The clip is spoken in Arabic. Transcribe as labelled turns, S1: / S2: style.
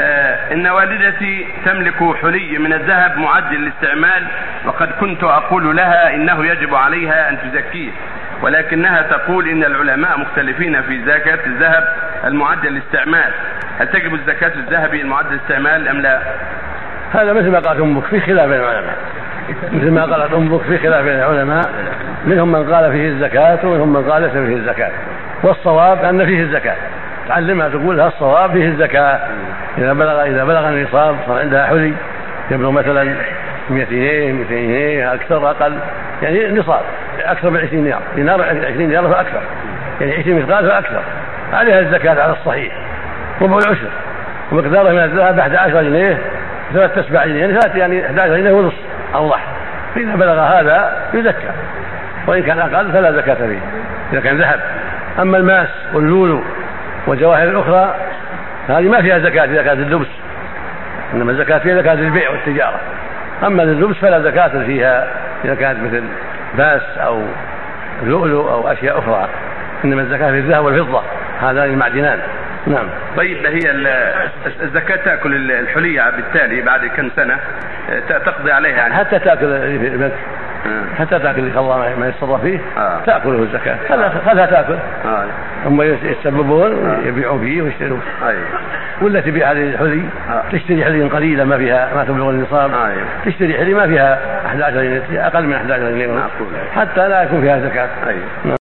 S1: آه، إن والدتي تملك حلي من الذهب معد للاستعمال وقد كنت أقول لها إنه يجب عليها أن تزكيه. ولكنها تقول إن العلماء مختلفين في زكاة الذهب المعد للاستعمال. هل تجب الزكاة الذهبي المعد للاستعمال أم لا؟
S2: هذا مثل ما قالت أمك في خلاف بين العلماء. مثل ما قالت أمك في خلاف بين العلماء. منهم من قال فيه الزكاة ومنهم من قال ليس فيه الزكاة. والصواب أن فيه الزكاة. تعلمها تقول الصواب فيه الزكاة. إذا بلغ إذا بلغ النصاب صار عندها حلي. يبلغ مثلا 100 جنيه 200 جنيه أكثر أقل. يعني نصاب. أكثر من 20 دينار دينار 20 دينار فأكثر. يعني 20 مثقال فأكثر. عليها الزكاة على الصحيح. ربع العشر. ومقداره من الذهب 11 جنيه. ثلاث تسبع جنيه. يعني ثلاث يعني 11 جنيه ونصف. أوضح فإذا بلغ هذا يزكى. وإن كان أقل فلا زكاة فيه. إذا كان ذهب. أما الماس واللولو والجواهر الأخرى هذه ما فيها زكاة إذا كانت للبس. إنما الزكاة فيها إذا كانت للبيع والتجارة. أما للبس فلا زكاة فيها إذا كانت مثل ماس أو لؤلؤ أو أشياء أخرى. إنما الزكاة في الذهب والفضة. هذان المعدنان. نعم.
S1: طيب هي الزكاة تأكل الحلية بالتالي بعد كم سنة؟ تقضي عليها يعني؟
S2: حتى تأكل في حتى تأكل الله ما يتصرف فيه آه. تأكله الزكاة خلها تأكل آه. هم يتسببون آه. يبيعون فيه ويشترون. ولا تبيع هذه الحلي آه. تشتري حلي قليله ما فيها ما تبلغ النصاب آه. تشتري حلي ما فيها 11 جنيه أقل من 11 جنيه حتى لا يكون فيها زكاة.